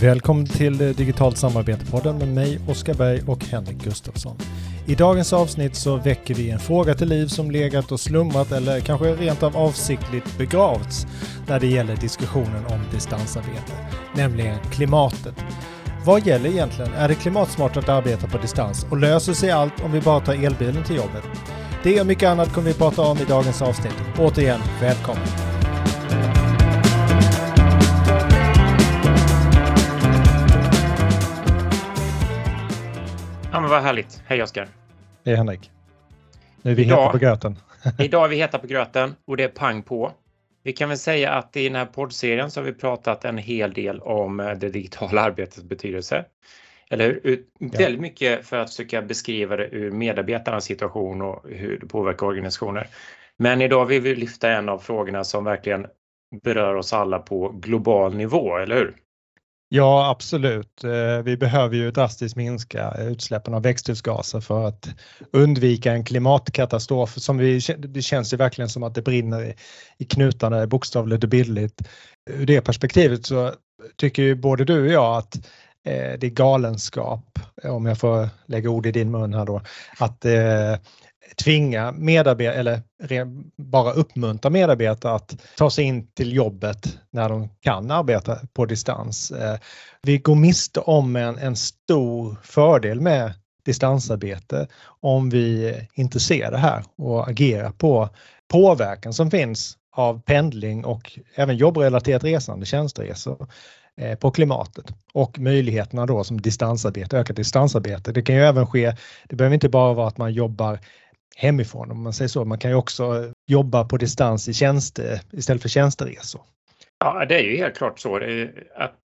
Välkommen till Digitalt samarbete-podden med mig, Oskar Berg och Henrik Gustafsson. I dagens avsnitt så väcker vi en fråga till liv som legat och slumrat eller kanske rent av avsiktligt begravts när det gäller diskussionen om distansarbete, nämligen klimatet. Vad gäller egentligen? Är det klimatsmart att arbeta på distans och löser sig allt om vi bara tar elbilen till jobbet? Det och mycket annat kommer vi prata om i dagens avsnitt. Återigen, välkommen! Men vad härligt. Hej Oskar! Hej Henrik! Nu är vi idag, heta på gröten. idag är vi heta på gröten och det är pang på. Vi kan väl säga att i den här poddserien så har vi pratat en hel del om eh, det digitala arbetets betydelse. Eller hur? Väldigt ja. mycket för att försöka beskriva det ur medarbetarnas situation och hur det påverkar organisationer. Men idag vill vi lyfta en av frågorna som verkligen berör oss alla på global nivå, eller hur? Ja, absolut. Eh, vi behöver ju drastiskt minska utsläppen av växthusgaser för att undvika en klimatkatastrof som vi, det känns ju verkligen som att det brinner i knutarna bokstavligt och bildligt. Ur det perspektivet så tycker ju både du och jag att Eh, det är galenskap, om jag får lägga ord i din mun här då, att eh, tvinga medarbetare eller bara uppmuntra medarbetare att ta sig in till jobbet när de kan arbeta på distans. Eh, vi går miste om en, en stor fördel med distansarbete om vi inte ser det här och agerar på påverkan som finns av pendling och även jobbrelaterat resande, tjänsteresor eh, på klimatet och möjligheterna då som distansarbete, ökat distansarbete. Det kan ju även ske, det behöver inte bara vara att man jobbar hemifrån om man säger så. Man kan ju också jobba på distans i tjänste, istället för tjänsteresor. Ja, det är ju helt klart så att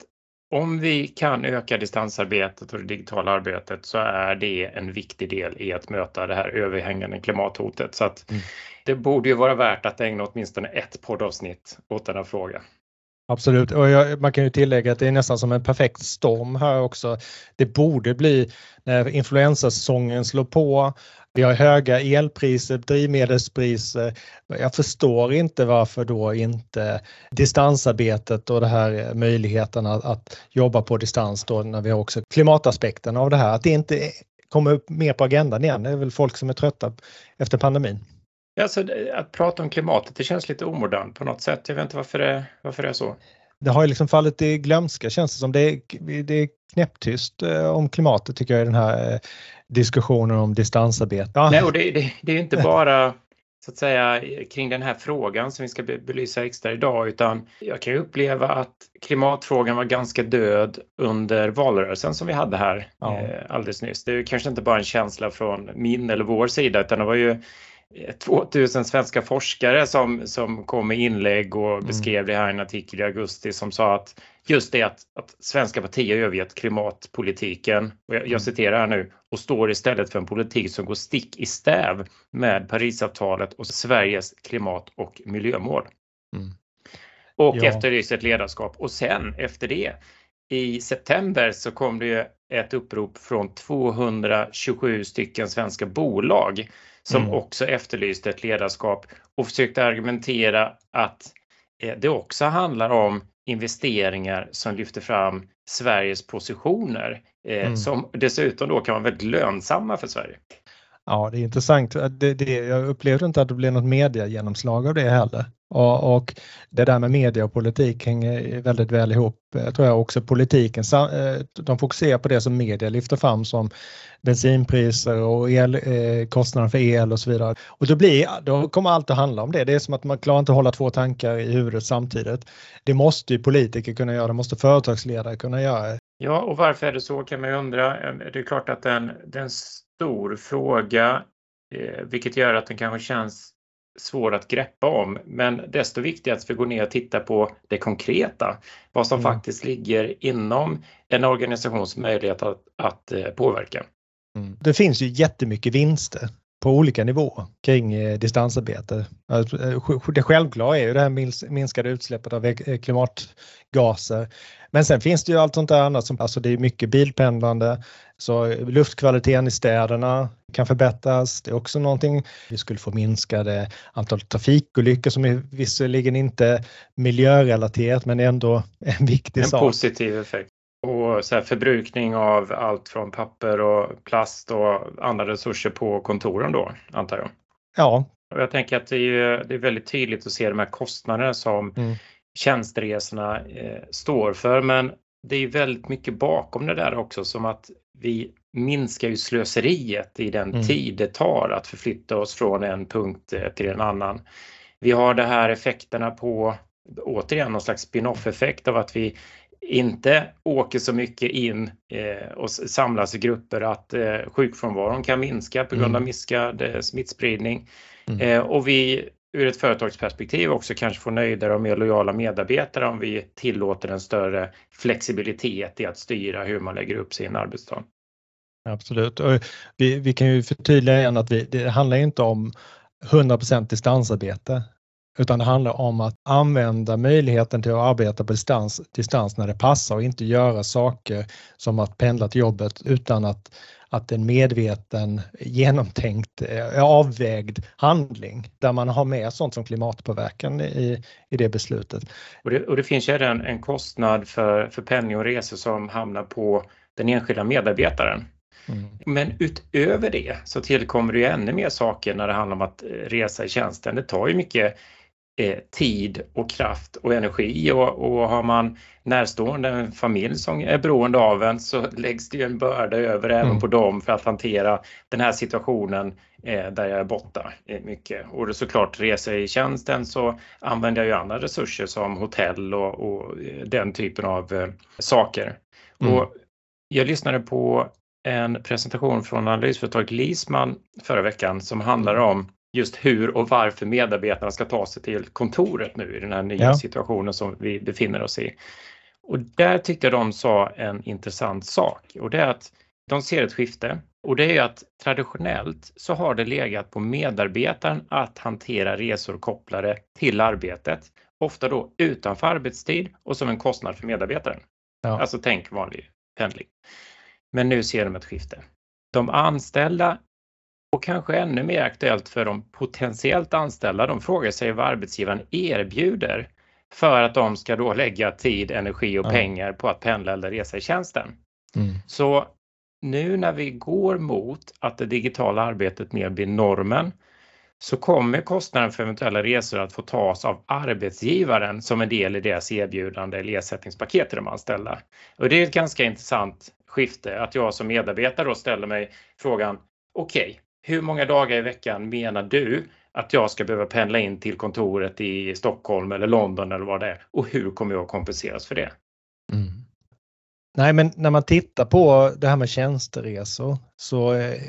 om vi kan öka distansarbetet och det digitala arbetet så är det en viktig del i att möta det här överhängande klimathotet. Så att mm. det borde ju vara värt att ägna åtminstone ett poddavsnitt åt denna fråga. Absolut, och jag, man kan ju tillägga att det är nästan som en perfekt storm här också. Det borde bli när influensasäsongen slår på, vi har höga elpriser, drivmedelspriser. Jag förstår inte varför då inte distansarbetet och det här möjligheten att, att jobba på distans då när vi har också klimataspekten av det här, att det inte kommer upp mer på agendan igen. Det är väl folk som är trötta efter pandemin. Alltså, att prata om klimatet, det känns lite omodernt på något sätt. Jag vet inte varför det, varför det är så. Det har ju liksom fallit i glömska känns det som. Det är, det är knäpptyst eh, om klimatet tycker jag i den här eh, diskussionen om distansarbete. Nej, och det, det, det är inte bara så att säga kring den här frågan som vi ska belysa extra idag utan jag kan uppleva att klimatfrågan var ganska död under valrörelsen som vi hade här ja. eh, alldeles nyss. Det är kanske inte bara en känsla från min eller vår sida utan det var ju 2000 svenska forskare som, som kom med inlägg och mm. beskrev det här i en artikel i augusti som sa att just det att, att svenska partier övergett klimatpolitiken, och jag, jag mm. citerar här nu, och står istället för en politik som går stick i stäv med Parisavtalet och Sveriges klimat och miljömål. Mm. Och ja. efterlyser ett ledarskap och sen efter det i september så kom det ett upprop från 227 stycken svenska bolag som mm. också efterlyste ett ledarskap och försökte argumentera att eh, det också handlar om investeringar som lyfter fram Sveriges positioner eh, mm. som dessutom då kan vara väldigt lönsamma för Sverige. Ja, det är intressant. Det, det, jag upplevde inte att det blev något mediegenomslag av det heller. Och, och, det där med media och politik hänger väldigt väl ihop. Jag tror jag också politiken, eh, de fokuserar på det som media lyfter fram som bensinpriser och el, eh, kostnader för el och så vidare. Och då, blir, då kommer allt att handla om det. Det är som att man klarar inte att hålla två tankar i huvudet samtidigt. Det måste ju politiker kunna göra, det måste företagsledare kunna göra. Ja, och varför är det så kan man ju undra. Det är klart att den, den stor fråga, eh, vilket gör att den kanske känns svår att greppa om. Men desto viktigare att vi går ner och tittar på det konkreta, vad som mm. faktiskt ligger inom en organisations möjlighet att, att eh, påverka. Mm. Det finns ju jättemycket vinster på olika nivåer kring eh, distansarbete. Alltså, eh, det självklara är ju det här minskade utsläppet av eh, klimatgaser. Men sen finns det ju allt sånt där annat som, alltså det är mycket bilpendlande, så luftkvaliteten i städerna kan förbättras. Det är också någonting. Vi skulle få minskade antal trafikolyckor som är visserligen inte miljörelaterat men ändå en viktig en sak. En positiv effekt. Och så förbrukning av allt från papper och plast och andra resurser på kontoren då, antar jag. Ja. Och jag tänker att det är, det är väldigt tydligt att se de här kostnaderna som mm. tjänsteresorna eh, står för, men det är väldigt mycket bakom det där också som att vi minskar ju slöseriet i den mm. tid det tar att förflytta oss från en punkt eh, till en annan. Vi har de här effekterna på, återigen någon slags spin-off effekt av att vi inte åker så mycket in eh, och samlas i grupper att eh, sjukfrånvaron kan minska på grund av mm. minskad eh, smittspridning. Mm. Och vi ur ett företagsperspektiv också kanske får nöjdare och mer lojala medarbetare om vi tillåter en större flexibilitet i att styra hur man lägger upp sin arbetsdag. Absolut. Och vi, vi kan ju förtydliga igen att vi, det handlar inte om 100% distansarbete utan det handlar om att använda möjligheten till att arbeta på distans, distans när det passar och inte göra saker som att pendla till jobbet utan att, att en medveten, genomtänkt, eh, avvägd handling där man har med sånt som klimatpåverkan i, i det beslutet. Och det, och det finns ju en, en kostnad för, för pendling och resor som hamnar på den enskilda medarbetaren. Mm. Men utöver det så tillkommer det ju ännu mer saker när det handlar om att eh, resa i tjänsten. Det tar ju mycket eh, tid och kraft och energi och, och har man närstående, en familj som är beroende av en så läggs det ju en börda över mm. även på dem för att hantera den här situationen eh, där jag är borta eh, mycket. Och såklart resa i tjänsten så använder jag ju andra resurser som hotell och, och eh, den typen av eh, saker. Mm. Och jag lyssnade på en presentation från analysföretaget Lisman förra veckan som handlar om just hur och varför medarbetarna ska ta sig till kontoret nu i den här nya ja. situationen som vi befinner oss i. Och där tyckte jag de sa en intressant sak och det är att de ser ett skifte och det är att traditionellt så har det legat på medarbetaren att hantera resor kopplade till arbetet, ofta då utanför arbetstid och som en kostnad för medarbetaren. Ja. Alltså tänk vanlig pendling. Men nu ser de ett skifte. De anställda och kanske ännu mer aktuellt för de potentiellt anställda, de frågar sig vad arbetsgivaren erbjuder för att de ska då lägga tid, energi och ja. pengar på att pendla eller resa i tjänsten. Mm. Så nu när vi går mot att det digitala arbetet mer blir normen så kommer kostnaden för eventuella resor att få tas av arbetsgivaren som en del i deras erbjudande eller ersättningspaket till de anställda. Och det är ett ganska intressant skifte att jag som medarbetare då ställer mig frågan okej, okay, hur många dagar i veckan menar du att jag ska behöva pendla in till kontoret i Stockholm eller London eller vad det är och hur kommer jag att kompenseras för det? Mm. Nej, men när man tittar på det här med tjänsteresor så eh,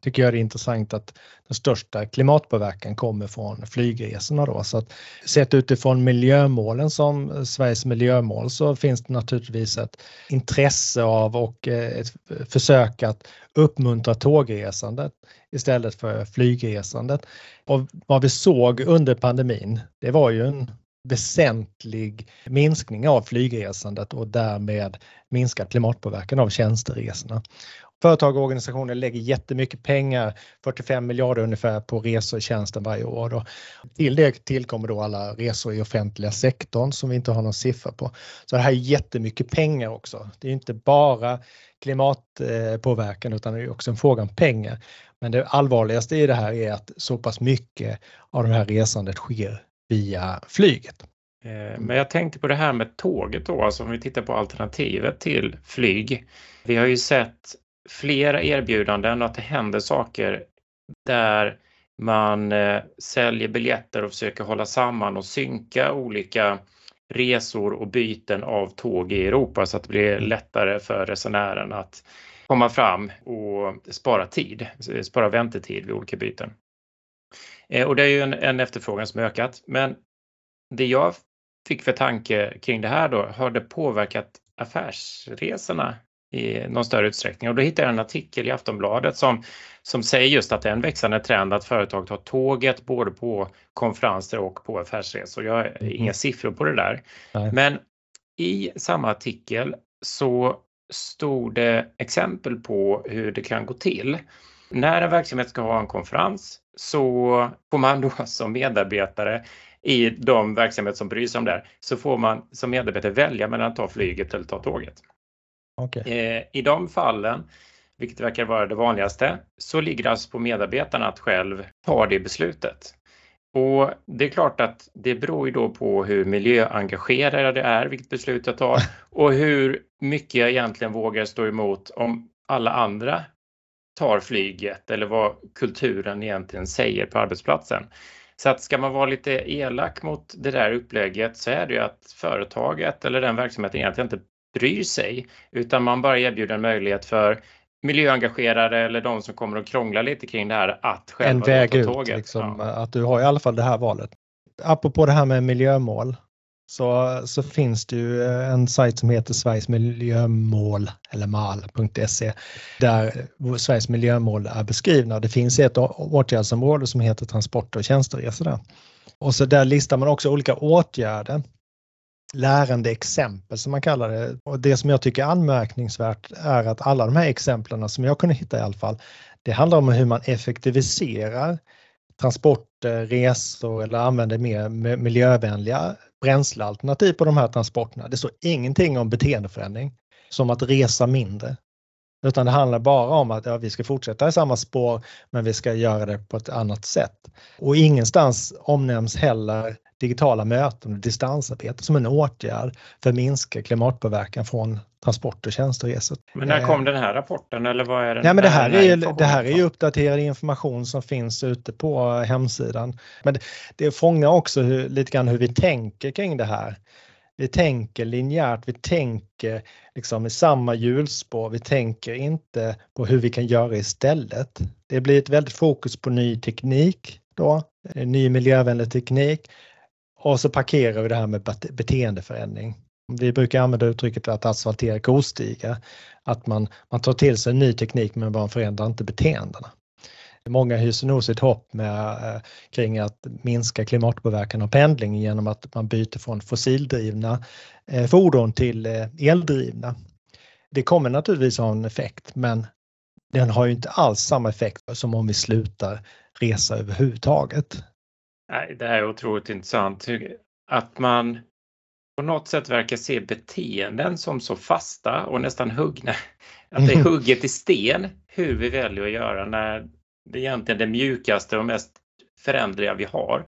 tycker jag det är intressant att den största klimatpåverkan kommer från flygresorna då. Så att sett utifrån miljömålen som Sveriges miljömål så finns det naturligtvis ett intresse av och eh, ett försök att uppmuntra tågresandet istället för flygresandet. Och vad vi såg under pandemin, det var ju en väsentlig minskning av flygresandet och därmed minskad klimatpåverkan av tjänsteresorna. Företag och organisationer lägger jättemycket pengar, 45 miljarder ungefär, på resor i tjänsten varje år. Då. till det tillkommer då alla resor i offentliga sektorn som vi inte har någon siffra på. Så det här är jättemycket pengar också. Det är inte bara klimatpåverkan utan det är också en fråga om pengar. Men det allvarligaste i det här är att så pass mycket av det här resandet sker via flyget. Eh, men jag tänkte på det här med tåget då, alltså om vi tittar på alternativet till flyg. Vi har ju sett flera erbjudanden och att det händer saker där man eh, säljer biljetter och försöker hålla samman och synka olika resor och byten av tåg i Europa så att det blir lättare för resenären att komma fram och spara tid, spara väntetid vid olika byten. Eh, och det är ju en, en efterfrågan som ökat. Men det jag fick för tanke kring det här då, har det påverkat affärsresorna i någon större utsträckning? Och då hittade jag en artikel i Aftonbladet som, som säger just att det är en växande trend att företag tar tåget både på konferenser och på affärsresor. Jag har mm. inga siffror på det där. Nej. Men i samma artikel så stod det exempel på hur det kan gå till. När en verksamhet ska ha en konferens så får man då som medarbetare i de verksamheter som bryr sig om det så får man som medarbetare välja mellan att ta flyget eller ta tåget. Okay. Eh, I de fallen, vilket verkar vara det vanligaste, så ligger det alltså på medarbetarna att själv ta det beslutet. Och det är klart att det beror ju då på hur miljöengagerad jag är, vilket beslut jag tar och hur mycket jag egentligen vågar stå emot om alla andra tar flyget eller vad kulturen egentligen säger på arbetsplatsen. Så att ska man vara lite elak mot det där upplägget så är det ju att företaget eller den verksamheten egentligen inte bryr sig utan man bara erbjuder en möjlighet för miljöengagerade eller de som kommer att krångla lite kring det här att själva En väg ut, tåget. liksom, ja. att du har i alla fall det här valet. Apropå det här med miljömål så, så finns det ju eh, en sajt som heter Sveriges miljömål eller mal.se där Sveriges miljömål är beskrivna. Det finns ett åtgärdsområde som heter transport och tjänsteresor där. Och så där listar man också olika åtgärder lärande exempel som man kallar det. Och det som jag tycker är anmärkningsvärt är att alla de här exemplen som jag kunde hitta i alla fall, det handlar om hur man effektiviserar transporter, resor eller använder mer miljövänliga bränslealternativ på de här transporterna. Det står ingenting om beteendeförändring, som att resa mindre. Utan det handlar bara om att ja, vi ska fortsätta i samma spår men vi ska göra det på ett annat sätt. Och ingenstans omnämns heller digitala möten och distansarbete som en åtgärd för att minska klimatpåverkan från transport och tjänsteresor. Men när kom den här rapporten eller vad är det? Nej, men det här är ju, det här är ju uppdaterad information som finns ute på hemsidan. Men det, det fångar också hur, lite grann hur vi tänker kring det här. Vi tänker linjärt, vi tänker liksom i samma hjulspår, vi tänker inte på hur vi kan göra istället. Det blir ett väldigt fokus på ny teknik då, ny miljövänlig teknik och så parkerar vi det här med beteendeförändring. Vi brukar använda uttrycket att asfaltera kostigar, att man, man tar till sig ny teknik men man förändrar inte beteendena. Många hyser nog sitt hopp med, eh, kring att minska klimatpåverkan av pendling genom att man byter från fossildrivna eh, fordon till eh, eldrivna. Det kommer naturligtvis ha en effekt men den har ju inte alls samma effekt som om vi slutar resa överhuvudtaget. Det här är otroligt intressant. Att man på något sätt verkar se beteenden som så fasta och nästan huggna. Att det är hugget i sten hur vi väljer att göra när det är egentligen det mjukaste och mest förändliga vi har.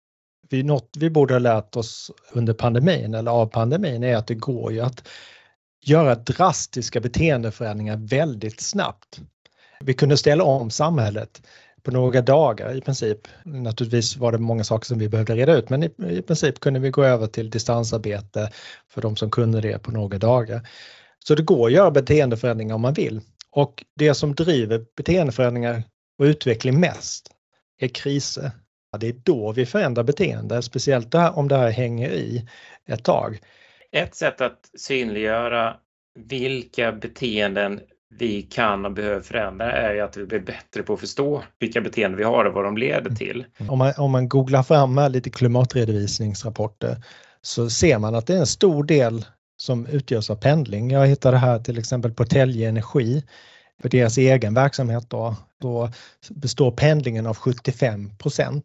Vi, något vi borde ha lärt oss under pandemin eller av pandemin är att det går ju att göra drastiska beteendeförändringar väldigt snabbt. Vi kunde ställa om samhället på några dagar i princip. Naturligtvis var det många saker som vi behövde reda ut men i, i princip kunde vi gå över till distansarbete för de som kunde det på några dagar. Så det går att göra beteendeförändringar om man vill. Och det som driver beteendeförändringar och utveckling mest är kriser. Det är då vi förändrar beteende, speciellt om det här hänger i ett tag. Ett sätt att synliggöra vilka beteenden vi kan och behöver förändra är ju att vi blir bättre på att förstå vilka beteenden vi har och vad de leder till. Mm. Om man, om man googlar fram lite klimatredovisningsrapporter så ser man att det är en stor del som utgörs av pendling. Jag hittade här till exempel på Telge Energi för deras egen verksamhet då, då består pendlingen av 75%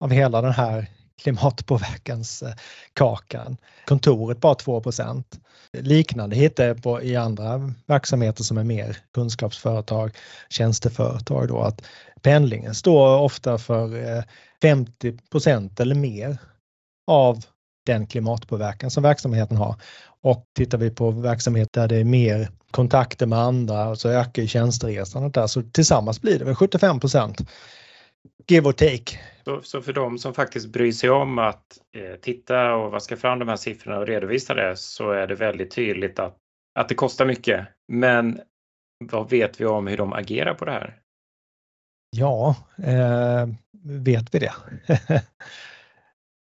av hela den här klimatpåverkanskakan. Kontoret bara 2% Liknande hittar jag på, i andra verksamheter som är mer kunskapsföretag, tjänsteföretag då att pendlingen står ofta för eh, 50 eller mer av den klimatpåverkan som verksamheten har. Och tittar vi på verksamhet där det är mer kontakter med andra så ökar tjänsteresandet där så tillsammans blir det väl 75 give or take. Så, så, för de som faktiskt bryr sig om att eh, titta och vaska fram de här siffrorna och redovisa det så är det väldigt tydligt att, att det kostar mycket. Men vad vet vi om hur de agerar på det här? Ja, eh, vet vi det?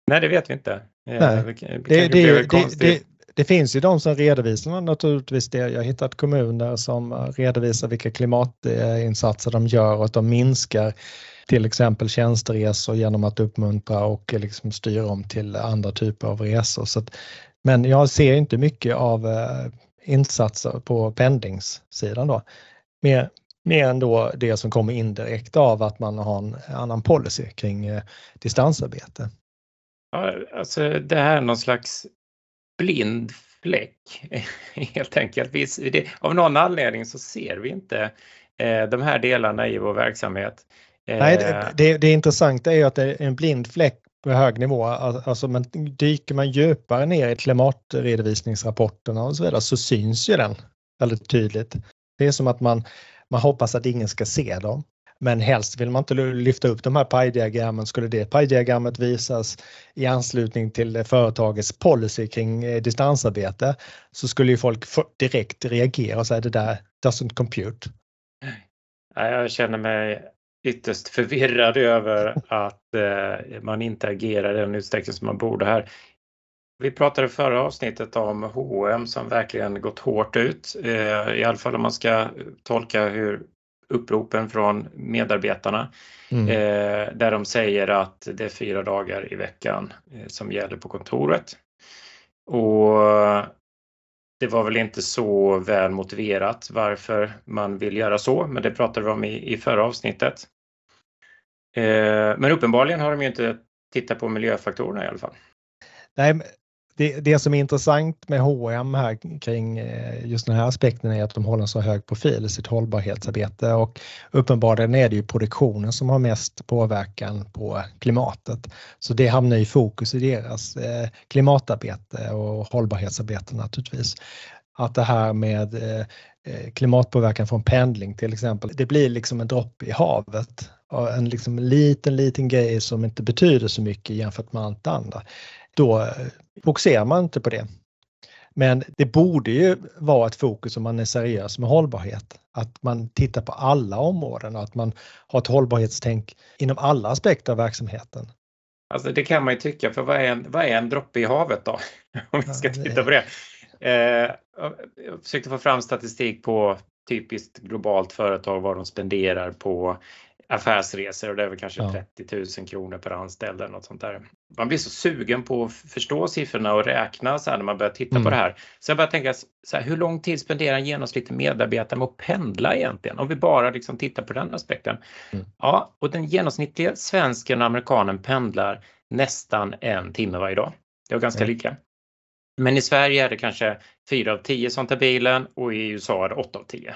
Nej, det vet vi inte. Eh. Det, det, det, det, det finns ju de som redovisar naturligtvis det. Jag har hittat kommuner som redovisar vilka klimatinsatser de gör och att de minskar till exempel tjänsteresor genom att uppmuntra och liksom styra om till andra typer av resor. Så att, men jag ser inte mycket av eh, insatser på pendlingssidan då. Mer, mer än då det som kommer indirekt av att man har en annan policy kring eh, distansarbete. Alltså det här är någon slags blind fläck helt enkelt. Vi, det, av någon anledning så ser vi inte eh, de här delarna i vår verksamhet. Eh, Nej, det, det, det intressanta är ju att det är en blind fläck på hög nivå. Alltså men dyker man djupare ner i klimatredovisningsrapporterna och så vidare så syns ju den väldigt tydligt. Det är som att man, man hoppas att ingen ska se dem. Men helst vill man inte lyfta upp de här pajdiagrammen. Skulle det pajdiagrammet visas i anslutning till företagets policy kring eh, distansarbete så skulle ju folk direkt reagera och säga det där doesn't compute. Jag känner mig ytterst förvirrad över att eh, man inte agerar i den utsträckning som man borde här. Vi pratade förra avsnittet om H&M som verkligen gått hårt ut, eh, i alla fall om man ska tolka hur uppropen från medarbetarna mm. eh, där de säger att det är fyra dagar i veckan eh, som gäller på kontoret. Och det var väl inte så väl motiverat varför man vill göra så, men det pratade vi om i, i förra avsnittet. Eh, men uppenbarligen har de ju inte tittat på miljöfaktorerna i alla fall. Nej, det, det som är intressant med H&M här kring eh, just den här aspekten är att de håller en så hög profil i sitt hållbarhetsarbete och uppenbarligen är det ju produktionen som har mest påverkan på klimatet. Så det hamnar i fokus i deras eh, klimatarbete och hållbarhetsarbete naturligtvis. Att det här med eh, klimatpåverkan från pendling till exempel, det blir liksom en droppe i havet. En liksom liten, liten grej som inte betyder så mycket jämfört med allt andra då fokuserar man inte på det. Men det borde ju vara ett fokus om man är seriös med hållbarhet. Att man tittar på alla områden och att man har ett hållbarhetstänk inom alla aspekter av verksamheten. Alltså det kan man ju tycka, för vad är en, vad är en droppe i havet då? Om vi ska titta på det. Eh, jag försökte få fram statistik på typiskt globalt företag vad de spenderar på affärsresor och det är väl kanske ja. 30 000 kronor per anställd eller något sånt där. Man blir så sugen på att förstå siffrorna och räkna så här när man börjar titta mm. på det här. Så jag börjar tänka så här, hur lång tid spenderar en genomsnittlig medarbetare med att pendla egentligen? Om vi bara liksom tittar på den aspekten. Mm. Ja, och den genomsnittliga svensken och amerikanen pendlar nästan en timme varje dag. Det är ganska mm. lika. Men i Sverige är det kanske 4 av 10 som tar bilen och i USA är det 8 av 10.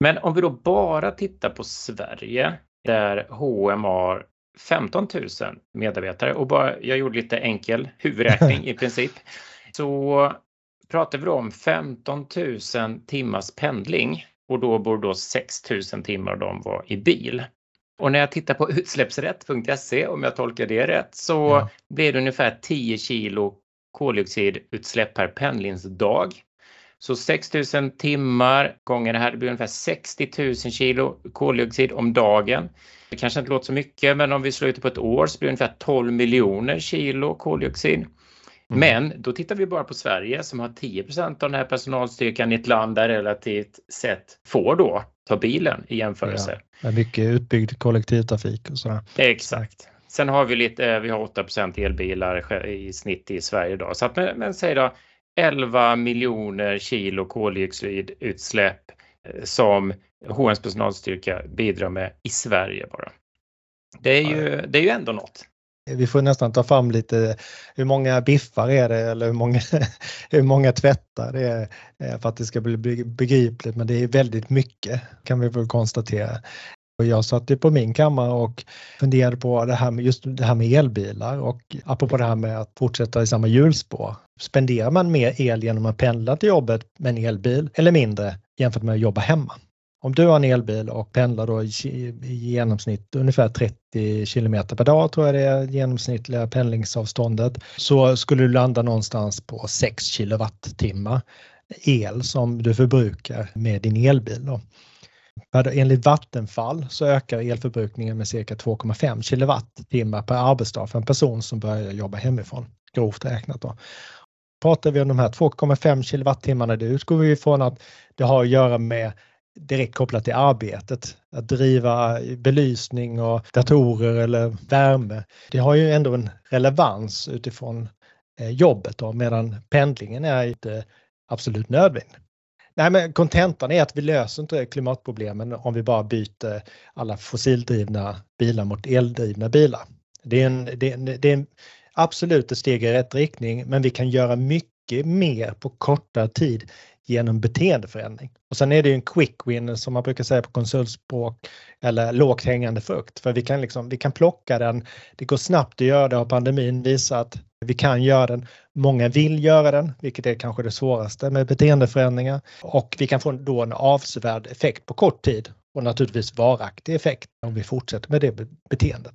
Men om vi då bara tittar på Sverige där H&M har 15 000 medarbetare och bara, jag gjorde lite enkel huvudräkning i princip. Så pratar vi då om 15 000 timmars pendling och då borde då 6 000 timmar av dem vara i bil. Och när jag tittar på utsläppsrätt.se, om jag tolkar det rätt, så ja. blir det ungefär 10 kilo koldioxidutsläpp per pendlingsdag. Så 6000 timmar gånger det här, det blir ungefär 60 000 kilo koldioxid om dagen. Det kanske inte låter så mycket, men om vi slår ut det på ett år så blir det ungefär 12 miljoner kilo koldioxid. Mm. Men då tittar vi bara på Sverige som har 10% av den här personalstyrkan i ett land där relativt sett får då ta bilen i jämförelse. Ja, mycket utbyggd kollektivtrafik och sådär. Exakt. Sen har vi lite, eh, vi har 8% elbilar i snitt i Sverige idag. Så att, men, men säg då 11 miljoner kilo koldioxidutsläpp eh, som H&M's personalstyrka bidrar med i Sverige bara. Det är ju, det är ju ändå något. Vi får nästan ta fram lite, hur många biffar är det eller hur många, hur många tvättar det är eh, för att det ska bli begripligt men det är väldigt mycket kan vi väl konstatera. Jag satt ju på min kammare och funderade på det här med just det här med elbilar och apropå det här med att fortsätta i samma hjulspår. Spenderar man mer el genom att pendla till jobbet med en elbil eller mindre jämfört med att jobba hemma? Om du har en elbil och pendlar då i genomsnitt ungefär 30 kilometer per dag tror jag det är genomsnittliga pendlingsavståndet så skulle du landa någonstans på 6 kilowattimmar el som du förbrukar med din elbil. Då. Enligt Vattenfall så ökar elförbrukningen med cirka 2,5 kilowattimmar per arbetsdag för en person som börjar jobba hemifrån, grovt räknat. Då. Pratar vi om de här 2,5 kilowattimmarna, det utgår vi ifrån att det har att göra med direkt kopplat till arbetet. Att driva belysning och datorer eller värme. Det har ju ändå en relevans utifrån eh, jobbet då, medan pendlingen är inte absolut nödvändig. Nej, men kontentan är att vi löser inte klimatproblemen om vi bara byter alla fossildrivna bilar mot eldrivna bilar. Det är, en, det, är, det är absolut ett steg i rätt riktning, men vi kan göra mycket mycket mer på kortare tid genom beteendeförändring. Och sen är det ju en quick win som man brukar säga på konsultspråk eller lågt hängande frukt. För vi kan, liksom, vi kan plocka den, det går snabbt att göra det och pandemin visar att vi kan göra den. Många vill göra den, vilket är kanske det svåraste med beteendeförändringar. Och vi kan få då en avsevärd effekt på kort tid och naturligtvis varaktig effekt om vi fortsätter med det beteendet.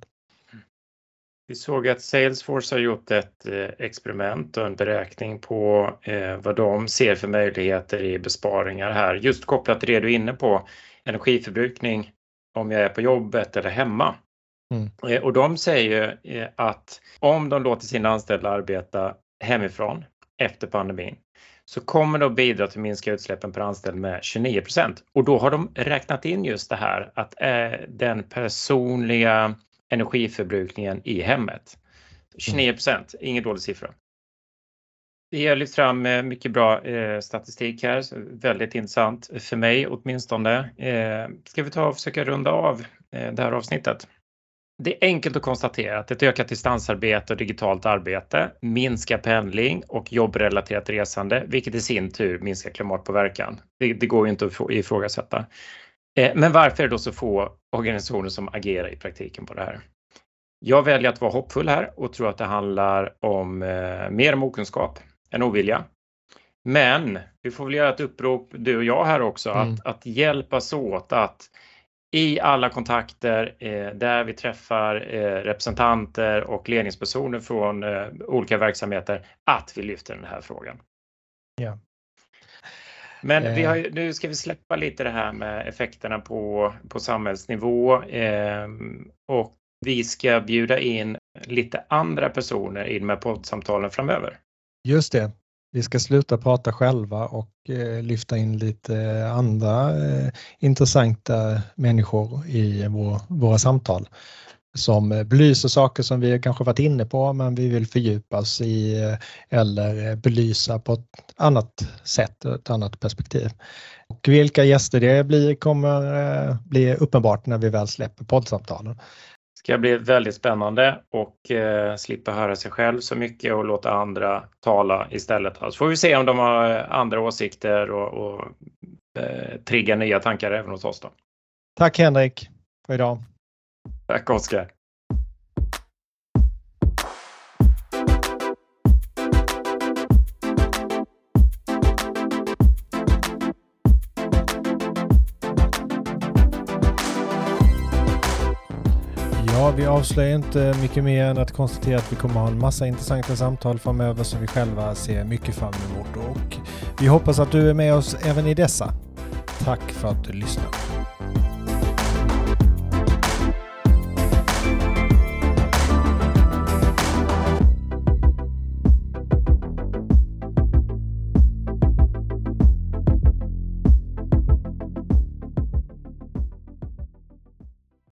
Vi såg att Salesforce har gjort ett eh, experiment och en beräkning på eh, vad de ser för möjligheter i besparingar här, just kopplat till det du är inne på, energiförbrukning om jag är på jobbet eller hemma. Mm. Eh, och de säger eh, att om de låter sina anställda arbeta hemifrån efter pandemin så kommer det att bidra till att minska utsläppen per anställd med 29% Och då har de räknat in just det här att eh, den personliga energiförbrukningen i hemmet. 29 procent, ingen dålig siffra. Vi har lyft fram mycket bra eh, statistik här, väldigt intressant för mig åtminstone. Eh, ska vi ta och försöka runda av eh, det här avsnittet? Det är enkelt att konstatera att ett ökat distansarbete och digitalt arbete minskar pendling och jobbrelaterat resande, vilket i sin tur minskar klimatpåverkan. Det, det går ju inte att ifrågasätta. Eh, men varför är det då så få organisationer som agerar i praktiken på det här? Jag väljer att vara hoppfull här och tror att det handlar om eh, mer om okunskap än ovilja. Men vi får väl göra ett upprop, du och jag här också, mm. att, att hjälpas åt att i alla kontakter eh, där vi träffar eh, representanter och ledningspersoner från eh, olika verksamheter, att vi lyfter den här frågan. Ja. Men vi har, eh. nu ska vi släppa lite det här med effekterna på, på samhällsnivå eh, och vi ska bjuda in lite andra personer i de här poddsamtalen framöver. Just det. Vi ska sluta prata själva och eh, lyfta in lite andra eh, intressanta människor i vår, våra samtal som eh, belyser saker som vi kanske varit inne på men vi vill fördjupas i eh, eller eh, belysa på ett annat sätt, ett annat perspektiv. Och vilka gäster det blir kommer bli uppenbart när vi väl släpper poddsamtalen. Ska bli väldigt spännande och eh, slippa höra sig själv så mycket och låta andra tala istället. Så får vi se om de har andra åsikter och, och eh, trigga nya tankar även hos oss. Då. Tack Henrik för idag. Tack Oskar. Vi avslöjar inte mycket mer än att konstatera att vi kommer ha en massa intressanta samtal framöver som vi själva ser mycket fram emot och vi hoppas att du är med oss även i dessa. Tack för att du lyssnar.